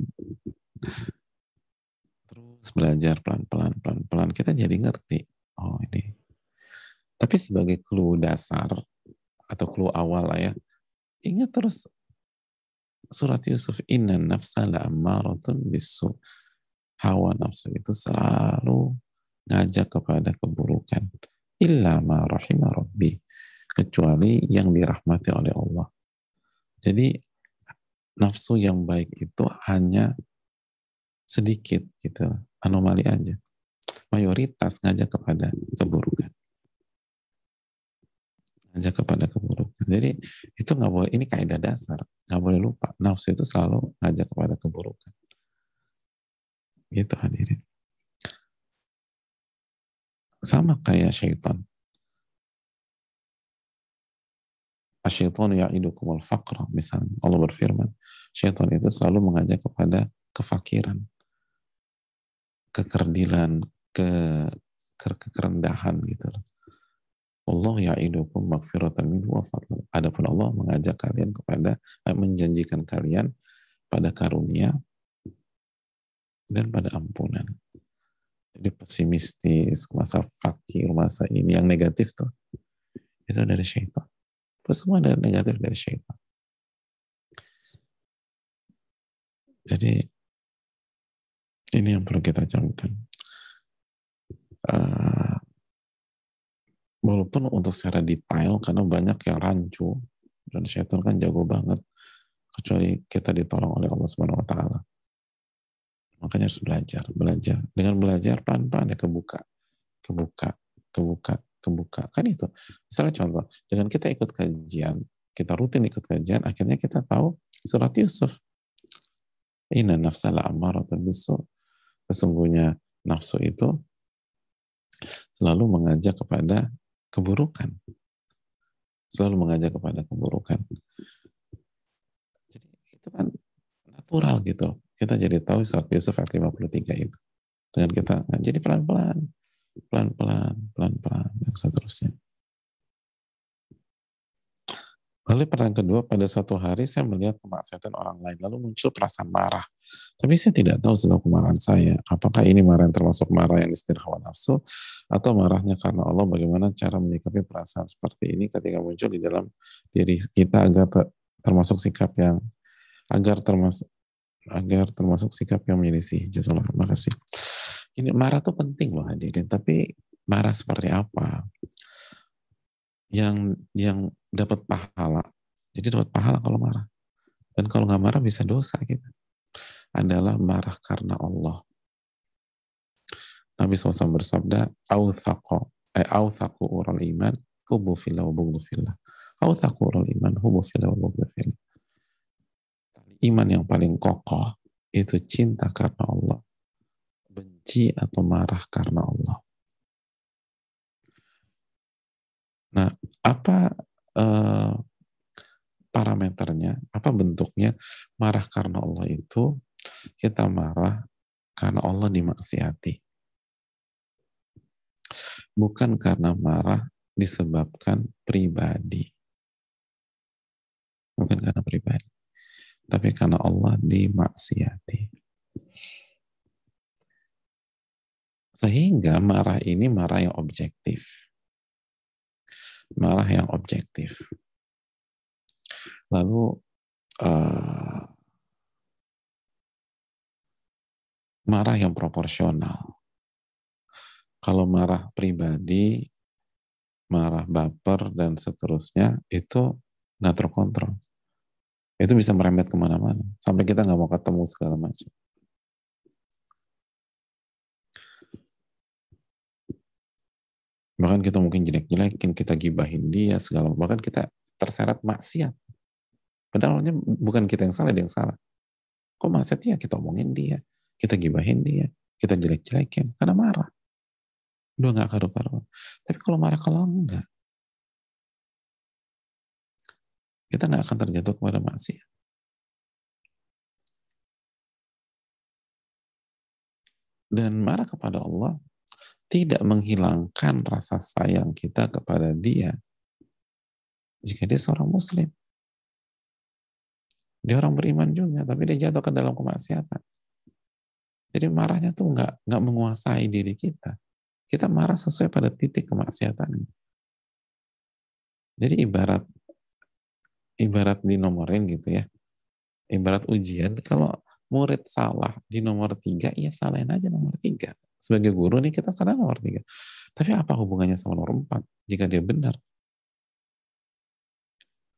A: belajar pelan-pelan pelan-pelan. Kita jadi ngerti oh ini. Tapi sebagai clue dasar atau clue awal lah ya ingat terus surat Yusuf inna nafsa la bisu hawa nafsu itu selalu ngajak kepada keburukan. Illa ma rahimah rabbi. Kecuali yang dirahmati oleh Allah. Jadi nafsu yang baik itu hanya sedikit gitu anomali aja. Mayoritas ngajak kepada keburukan. Ngajak kepada keburukan. Jadi itu nggak boleh ini kaidah dasar. Nggak boleh lupa nafsu itu selalu ngajak kepada keburukan. Gitu hadirin. Sama kayak syaitan. Asyaitan ya'idukum al-faqra. Misalnya. Allah berfirman, syaitan itu selalu mengajak kepada kefakiran kekerdilan, ke, ke kerendahan gitu loh. Allah ya'idukum magfiratan minhu wa fadlan. Adapun Allah mengajak kalian kepada eh, menjanjikan kalian pada karunia dan pada ampunan. Jadi pesimistis, masa fakir, masa ini yang negatif tuh itu dari syaitan. Itu semua dari negatif dari syaitan. Jadi ini yang perlu kita camkan. Uh, walaupun untuk secara detail karena banyak yang rancu dan syaitan kan jago banget kecuali kita ditolong oleh Allah Subhanahu wa taala. Makanya harus belajar, belajar. Dengan belajar pelan-pelan ya kebuka, kebuka, kebuka, kebuka. Kan itu. Misalnya contoh, dengan kita ikut kajian, kita rutin ikut kajian, akhirnya kita tahu surat Yusuf. Inna nafsala ammaratun bisu. Sesungguhnya nafsu itu selalu mengajak kepada keburukan. Selalu mengajak kepada keburukan. Jadi itu kan natural gitu. Kita jadi tahu surat Yusuf ayat 53 itu. Dengan kita, jadi pelan-pelan, pelan-pelan, pelan-pelan, dan seterusnya. Lalu pertanyaan kedua, pada suatu hari saya melihat kemaksiatan orang lain, lalu muncul perasaan marah. Tapi saya tidak tahu sebab kemarahan saya. Apakah ini marah yang termasuk marah yang istilah hawa nafsu, atau marahnya karena Allah, bagaimana cara menyikapi perasaan seperti ini ketika muncul di dalam diri kita agar termasuk sikap yang, agar termasuk agar termasuk sikap yang menyelisih. Jazakallah, makasih. Ini marah tuh penting loh hadirin, tapi marah seperti apa? Yang yang dapat pahala. Jadi dapat pahala kalau marah. Dan kalau nggak marah bisa dosa gitu. Adalah marah karena Allah. Nabi SAW bersabda, "Authaqo, eh, ural iman, hubu fillah." Authaqu ural iman, hubu fillah. Iman yang paling kokoh itu cinta karena Allah. Benci atau marah karena Allah. Nah, apa uh, parameternya, apa bentuknya marah karena Allah itu kita marah karena Allah dimaksiati. Bukan karena marah disebabkan pribadi. Bukan karena pribadi. Tapi karena Allah dimaksiati. Sehingga marah ini marah yang objektif malah yang objektif. Lalu uh, marah yang proporsional. Kalau marah pribadi, marah baper dan seterusnya itu nggak terkontrol. Itu bisa merembet ke mana-mana sampai kita nggak mau ketemu segala macam. Bahkan kita mungkin jelek-jelekin, kita gibahin dia segala, bahkan kita terseret maksiat. Padahalnya bukan kita yang salah, dia yang salah. Kok maksiat ya kita omongin dia, kita gibahin dia, kita jelek-jelekin, karena marah. Udah nggak karu-karuan. Tapi kalau marah kalau enggak, kita nggak akan terjatuh kepada maksiat. Dan marah kepada Allah tidak menghilangkan rasa sayang kita kepada dia jika dia seorang muslim. Dia orang beriman juga, tapi dia jatuh ke dalam kemaksiatan. Jadi marahnya tuh nggak nggak menguasai diri kita. Kita marah sesuai pada titik kemaksiatan. Jadi ibarat ibarat di dinomorin gitu ya. Ibarat ujian, kalau murid salah di nomor tiga, ya salahin aja nomor tiga sebagai guru nih kita salah nomor tiga. Tapi apa hubungannya sama nomor empat jika dia benar?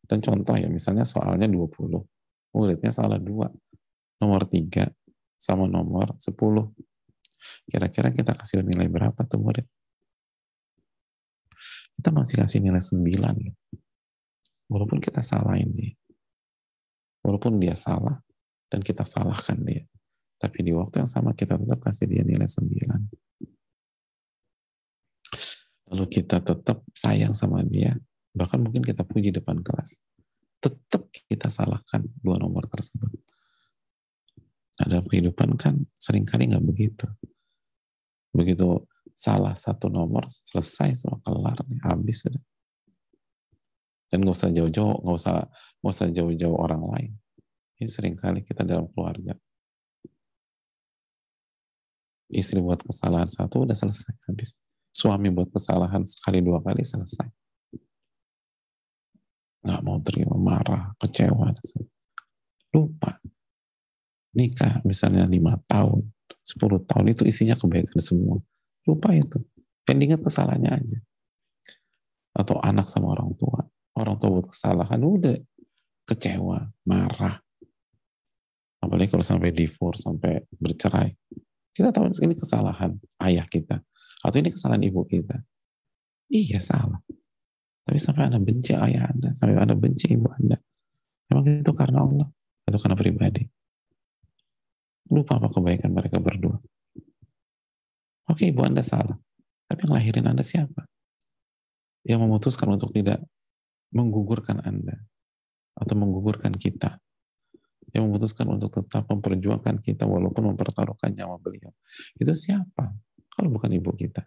A: Dan contoh ya, misalnya soalnya 20, muridnya salah dua. Nomor tiga sama nomor 10. Kira-kira kita kasih nilai berapa tuh murid? Kita masih kasih nilai 9 ya. Walaupun kita salahin dia. Walaupun dia salah dan kita salahkan dia. Tapi di waktu yang sama kita tetap kasih dia nilai 9. Lalu kita tetap sayang sama dia, bahkan mungkin kita puji depan kelas. Tetap kita salahkan dua nomor tersebut. Nah, dalam kehidupan kan sering kali nggak begitu. Begitu salah satu nomor, selesai semua kelar, habis sudah. Dan nggak usah jauh-jauh, nggak usah nggak usah jauh-jauh orang lain. Ini sering kali kita dalam keluarga istri buat kesalahan satu udah selesai habis suami buat kesalahan sekali dua kali selesai nggak mau terima marah kecewa lupa nikah misalnya lima tahun, sepuluh tahun itu isinya kebaikan semua. Lupa itu. Yang diingat kesalahannya aja. Atau anak sama orang tua. Orang tua buat kesalahan, udah kecewa, marah. Apalagi kalau sampai divorce, sampai bercerai. Kita tahu ini kesalahan ayah kita. Atau ini kesalahan ibu kita. Iya salah. Tapi sampai Anda benci ayah Anda, sampai Anda benci ibu Anda. Memang itu karena Allah, atau karena pribadi. Lupa apa kebaikan mereka berdua. Oke, ibu Anda salah. Tapi yang lahirin Anda siapa? Yang memutuskan untuk tidak menggugurkan Anda atau menggugurkan kita. Yang memutuskan untuk tetap memperjuangkan kita walaupun mempertaruhkan nyawa beliau. Itu siapa? Kalau bukan ibu kita.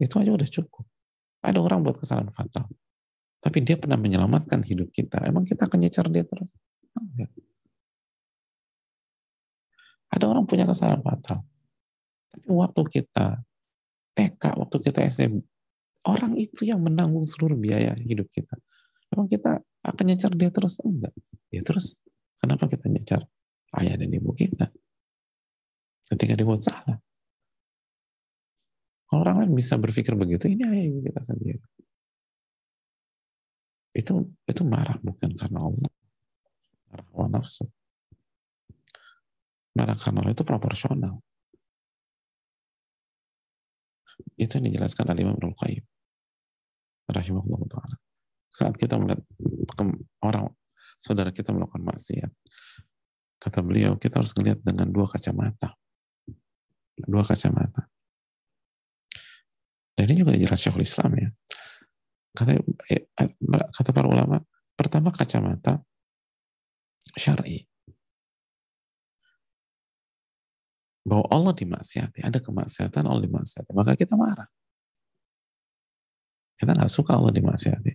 A: Itu aja udah cukup. Ada orang buat kesalahan fatal. Tapi dia pernah menyelamatkan hidup kita. Emang kita akan nyecar dia terus? Enggak. Ada orang punya kesalahan fatal. Tapi waktu kita TK, waktu kita SMP, orang itu yang menanggung seluruh biaya hidup kita. Emang kita akan nyecar dia terus? Enggak. Ya terus, kenapa kita nyecar ayah dan ibu kita? Ketika dia buat salah. Kalau orang lain bisa berpikir begitu, ini ayah ibu kita sendiri. Itu itu marah bukan karena Allah. Marah hawa nafsu. Marah karena Allah itu proporsional. Itu yang dijelaskan oleh Imam Ibn Qayyim. Rahimahullah ta'ala. Saat kita melihat orang, saudara kita melakukan maksiat, kata beliau, kita harus melihat dengan dua kacamata. Dua kacamata dan ini juga jelas Syekhul Islam ya. Kata, eh, kata para ulama, pertama kacamata syar'i. Bahwa Allah dimaksiati, ada kemaksiatan Allah dimaksiati, maka kita marah. Kita nggak suka Allah dimaksiati.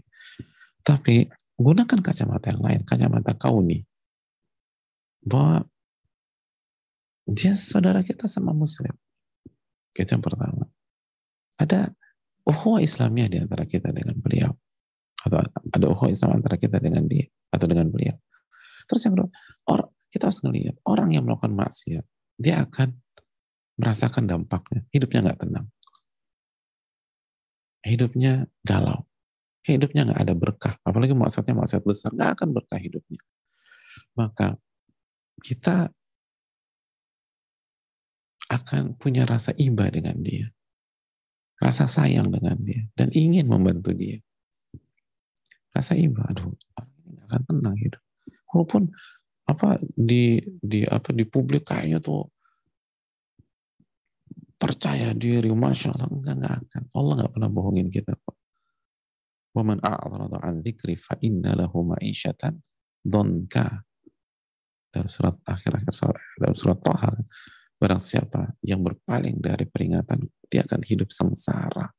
A: Tapi gunakan kacamata yang lain, kacamata kauni. Bahwa dia saudara kita sama muslim. Itu yang pertama ada ukhuwah Islamiyah di antara kita dengan beliau. Atau ada ukhuwah Islam antara kita dengan dia atau dengan beliau. Terus yang kedua, orang, kita harus ngelihat orang yang melakukan maksiat, dia akan merasakan dampaknya. Hidupnya nggak tenang. Hidupnya galau. Hidupnya nggak ada berkah. Apalagi maksiatnya maksiat besar, nggak akan berkah hidupnya. Maka kita akan punya rasa iba dengan dia rasa sayang dengan dia dan ingin membantu dia. Rasa iba, aduh, akan tenang hidup. Walaupun apa di di apa di publik kayaknya tuh percaya diri, masya Allah enggak enggak akan. Allah nggak pernah bohongin kita kok. A'rada an dzikri fa inna lahu ma'isyatan donka. Dalam surat akhir-akhir dalam surat Taha Barang siapa yang berpaling dari peringatan, dia akan hidup sengsara.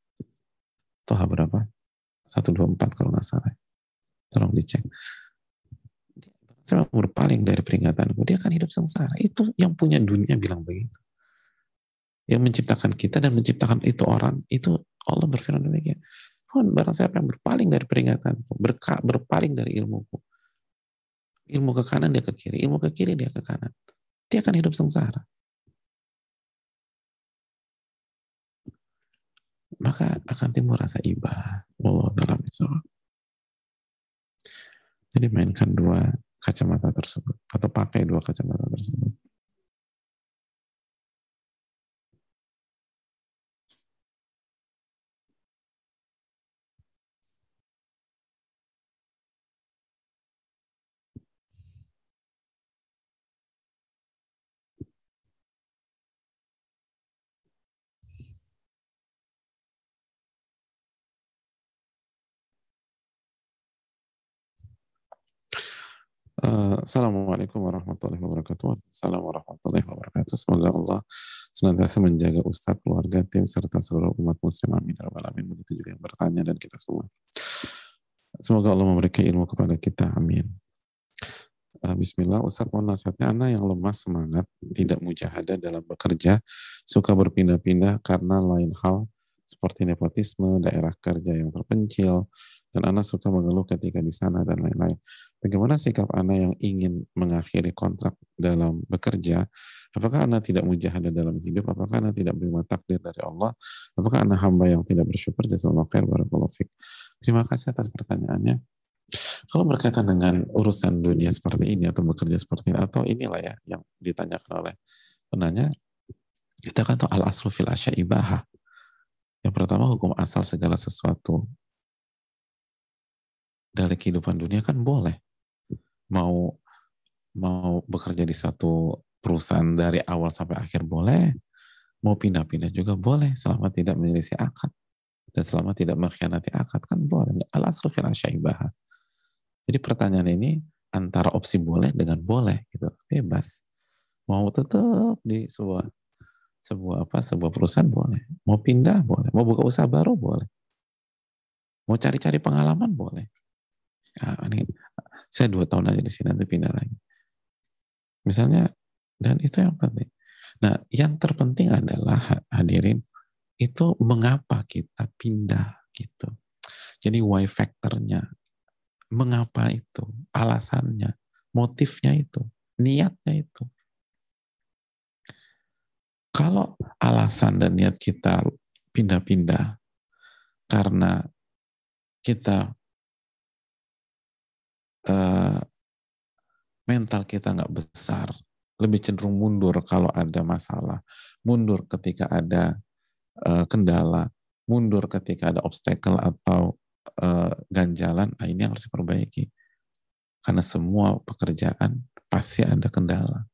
A: Toha berapa? 124 kalau nggak salah. Tolong dicek. Siapa berpaling dari peringatanku, dia akan hidup sengsara. Itu yang punya dunia bilang begitu. Yang menciptakan kita dan menciptakan itu orang, itu Allah berfirman demikian. Barang siapa yang berpaling dari peringatanku, berka, berpaling dari ilmuku, ilmu ke kanan dia ke kiri, ilmu ke kiri dia ke kanan. Dia akan hidup sengsara. maka akan timbul rasa iba. Allah dalam. Jadi mainkan dua kacamata tersebut atau pakai dua kacamata tersebut. Uh, Assalamualaikum warahmatullahi wabarakatuh. Assalamualaikum warahmatullahi wabarakatuh. Semoga Allah senantiasa menjaga Ustadz, keluarga, tim, serta seluruh umat muslim. Amin. Ya alamin. Begitu juga yang bertanya dan kita semua. Semoga Allah memberikan ilmu kepada kita. Amin. Uh, Bismillah, Ustadz mohon nasihatnya anak yang lemah semangat, tidak mujahadah dalam bekerja, suka berpindah-pindah karena lain hal seperti nepotisme, daerah kerja yang terpencil, dan Anda suka mengeluh ketika di sana dan lain-lain. Bagaimana sikap Anda yang ingin mengakhiri kontrak dalam bekerja? Apakah Anda tidak mujahadah dalam hidup? Apakah Anda tidak menerima takdir dari Allah? Apakah Anda hamba yang tidak bersyukur? Terima kasih atas pertanyaannya. Kalau berkaitan dengan urusan dunia seperti ini atau bekerja seperti ini atau inilah ya yang ditanyakan oleh penanya, kita kan tahu al aslu fil asya ibaha. Yang pertama hukum asal segala sesuatu dari kehidupan dunia kan boleh. Mau mau bekerja di satu perusahaan dari awal sampai akhir boleh. Mau pindah-pindah juga boleh selama tidak menyelisih akad dan selama tidak mengkhianati akad kan boleh. Al aslu fil. Jadi pertanyaan ini antara opsi boleh dengan boleh gitu, bebas. Mau tetap di sebuah sebuah apa sebuah perusahaan boleh, mau pindah boleh, mau buka usaha baru boleh, mau cari-cari pengalaman boleh. Nah, ini saya dua tahun aja di sini nanti pindah lagi. Misalnya dan itu yang penting. Nah, yang terpenting adalah hadirin itu mengapa kita pindah gitu. Jadi why factornya Mengapa itu? Alasannya, motifnya itu, niatnya itu. Kalau alasan dan niat kita pindah-pindah karena kita uh, mental kita nggak besar, lebih cenderung mundur kalau ada masalah, mundur ketika ada uh, kendala, mundur ketika ada obstacle atau uh, ganjalan, nah ini harus diperbaiki. Karena semua pekerjaan pasti ada kendala.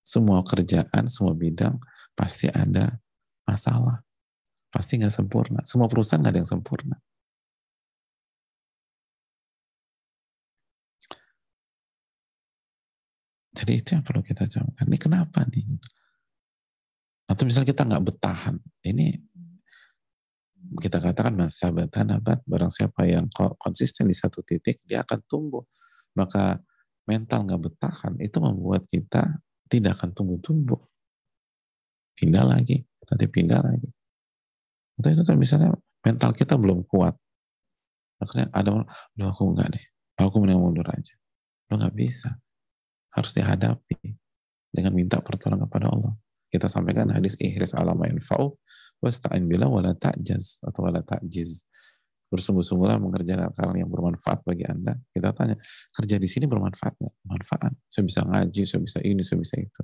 A: Semua kerjaan, semua bidang pasti ada masalah. Pasti nggak sempurna. Semua perusahaan nggak ada yang sempurna. Jadi itu yang perlu kita camkan. Ini kenapa nih? Atau misalnya kita nggak bertahan. Ini kita katakan masabatan nabat barang siapa yang konsisten di satu titik dia akan tumbuh maka mental nggak bertahan itu membuat kita tidak akan tumbuh-tumbuh pindah lagi nanti pindah lagi atau itu misalnya mental kita belum kuat akhirnya ada orang aku nggak deh aku mending mundur aja lo nggak bisa harus dihadapi dengan minta pertolongan kepada Allah kita sampaikan hadis ihris alama yanfa'u Wasta'in bila wala ta'jaz atau wala ta'jiz. Bersungguh-sungguhlah mengerjakan hal yang bermanfaat bagi Anda. Kita tanya, kerja di sini bermanfaat nggak? Manfaat. Saya bisa ngaji, saya bisa ini, saya bisa itu.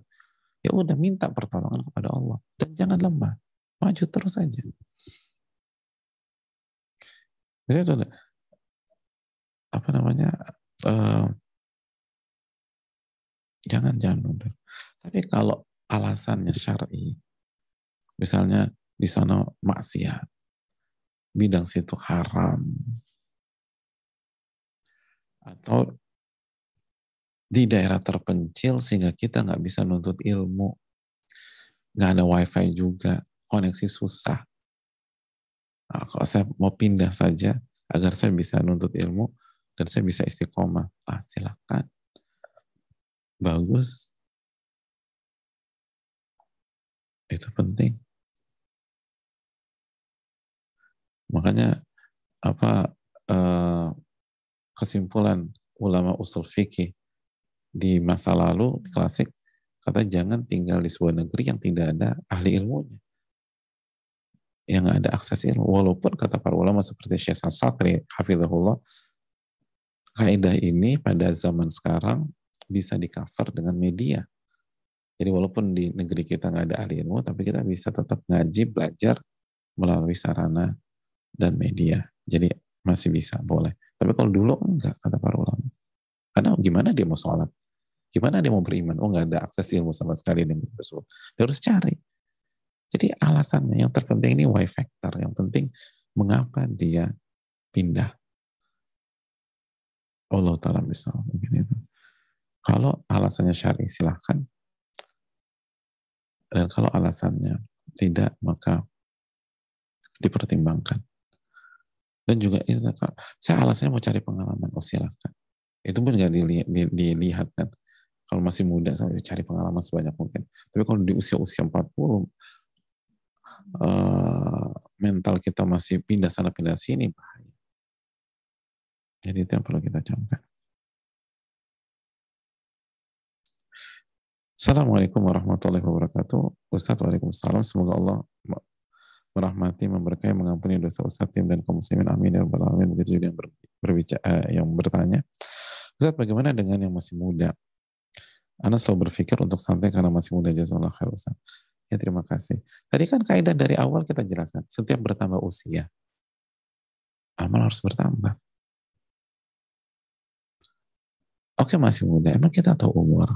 A: Ya udah minta pertolongan kepada Allah dan jangan lemah. Maju terus saja. Misalnya apa namanya? Uh, jangan jangan mundur. Tapi kalau alasannya syar'i, misalnya di sana maksiat. Bidang situ haram. Atau di daerah terpencil sehingga kita nggak bisa nuntut ilmu. Nggak ada wifi juga, koneksi susah. Nah, kalau saya mau pindah saja agar saya bisa nuntut ilmu dan saya bisa istiqomah, ah silakan. Bagus. Itu penting. Makanya apa uh, kesimpulan ulama usul fikih di masa lalu klasik kata jangan tinggal di sebuah negeri yang tidak ada ahli ilmunya yang ada akses ilmu walaupun kata para ulama seperti Syekh Satri hafizahullah kaidah ini pada zaman sekarang bisa di cover dengan media jadi walaupun di negeri kita nggak ada ahli ilmu tapi kita bisa tetap ngaji belajar melalui sarana dan media. Jadi masih bisa, boleh. Tapi kalau dulu enggak, kata para ulama. Karena gimana dia mau sholat? Gimana dia mau beriman? Oh enggak ada akses ilmu sama sekali dengan tersebut. Dia harus cari. Jadi alasannya yang terpenting ini why factor. Yang penting mengapa dia pindah. Allah Ta'ala bisa. Kalau alasannya syari silahkan. Dan kalau alasannya tidak, maka dipertimbangkan. Dan juga itu, saya alasannya mau cari pengalaman, oh silahkan. Itu pun nggak dilihat, dilihat kan. Kalau masih muda, saya cari pengalaman sebanyak mungkin. Tapi kalau di usia-usia 40, uh, mental kita masih pindah sana pindah sini bahaya. Jadi itu yang perlu kita camkan. Assalamualaikum warahmatullahi wabarakatuh. Ustaz Waalaikumsalam. Semoga Allah merahmati, memberkahi, mengampuni dosa Ustaz tim dan kaum muslimin. Amin ya rabbal alamin. Begitu juga yang berbicara, eh, yang bertanya. Ustaz, bagaimana dengan yang masih muda? Anda selalu berpikir untuk santai karena masih muda jazakallah Ustaz. Ya terima kasih. Tadi kan kaidah dari awal kita jelaskan, setiap bertambah usia, amal harus bertambah. Oke masih muda, emang kita tahu umur.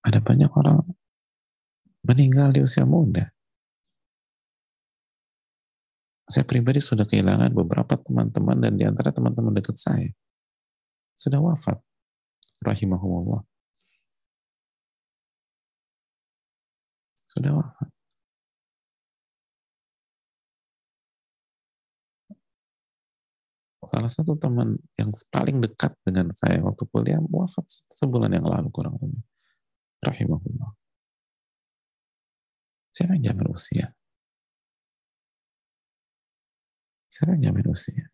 A: Ada banyak orang meninggal di usia muda. Saya pribadi sudah kehilangan beberapa teman-teman dan di antara teman-teman dekat saya sudah wafat. Rahimahumullah. Sudah wafat. Salah satu teman yang paling dekat dengan saya waktu kuliah wafat sebulan yang lalu kurang lebih rahimahullah. Siapa yang jamin usia? Siapa yang jamin usia?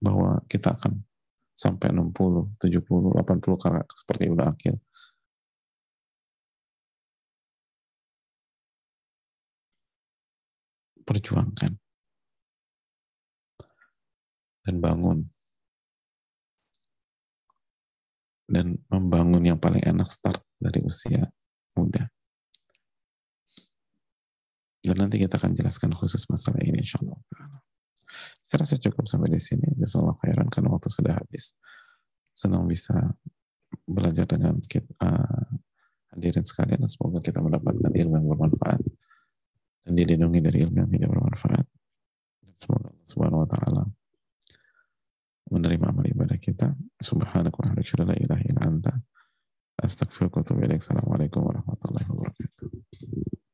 A: Bahwa kita akan sampai 60, 70, 80 karena seperti udah akhir. Perjuangkan. Dan bangun dan membangun yang paling enak start dari usia muda. Dan nanti kita akan jelaskan khusus masalah ini insya Allah. Saya rasa cukup sampai di sini. Jazakallah khairan karena waktu sudah habis. Senang bisa belajar dengan kita, uh, hadirin sekalian. Semoga kita mendapatkan ilmu yang bermanfaat dan dilindungi dari ilmu yang tidak bermanfaat. Semoga Allah Subhanahu wa taala menerima amal ibadah kita. Subhanahu wa la Assalamualaikum warahmatullahi wabarakatuh.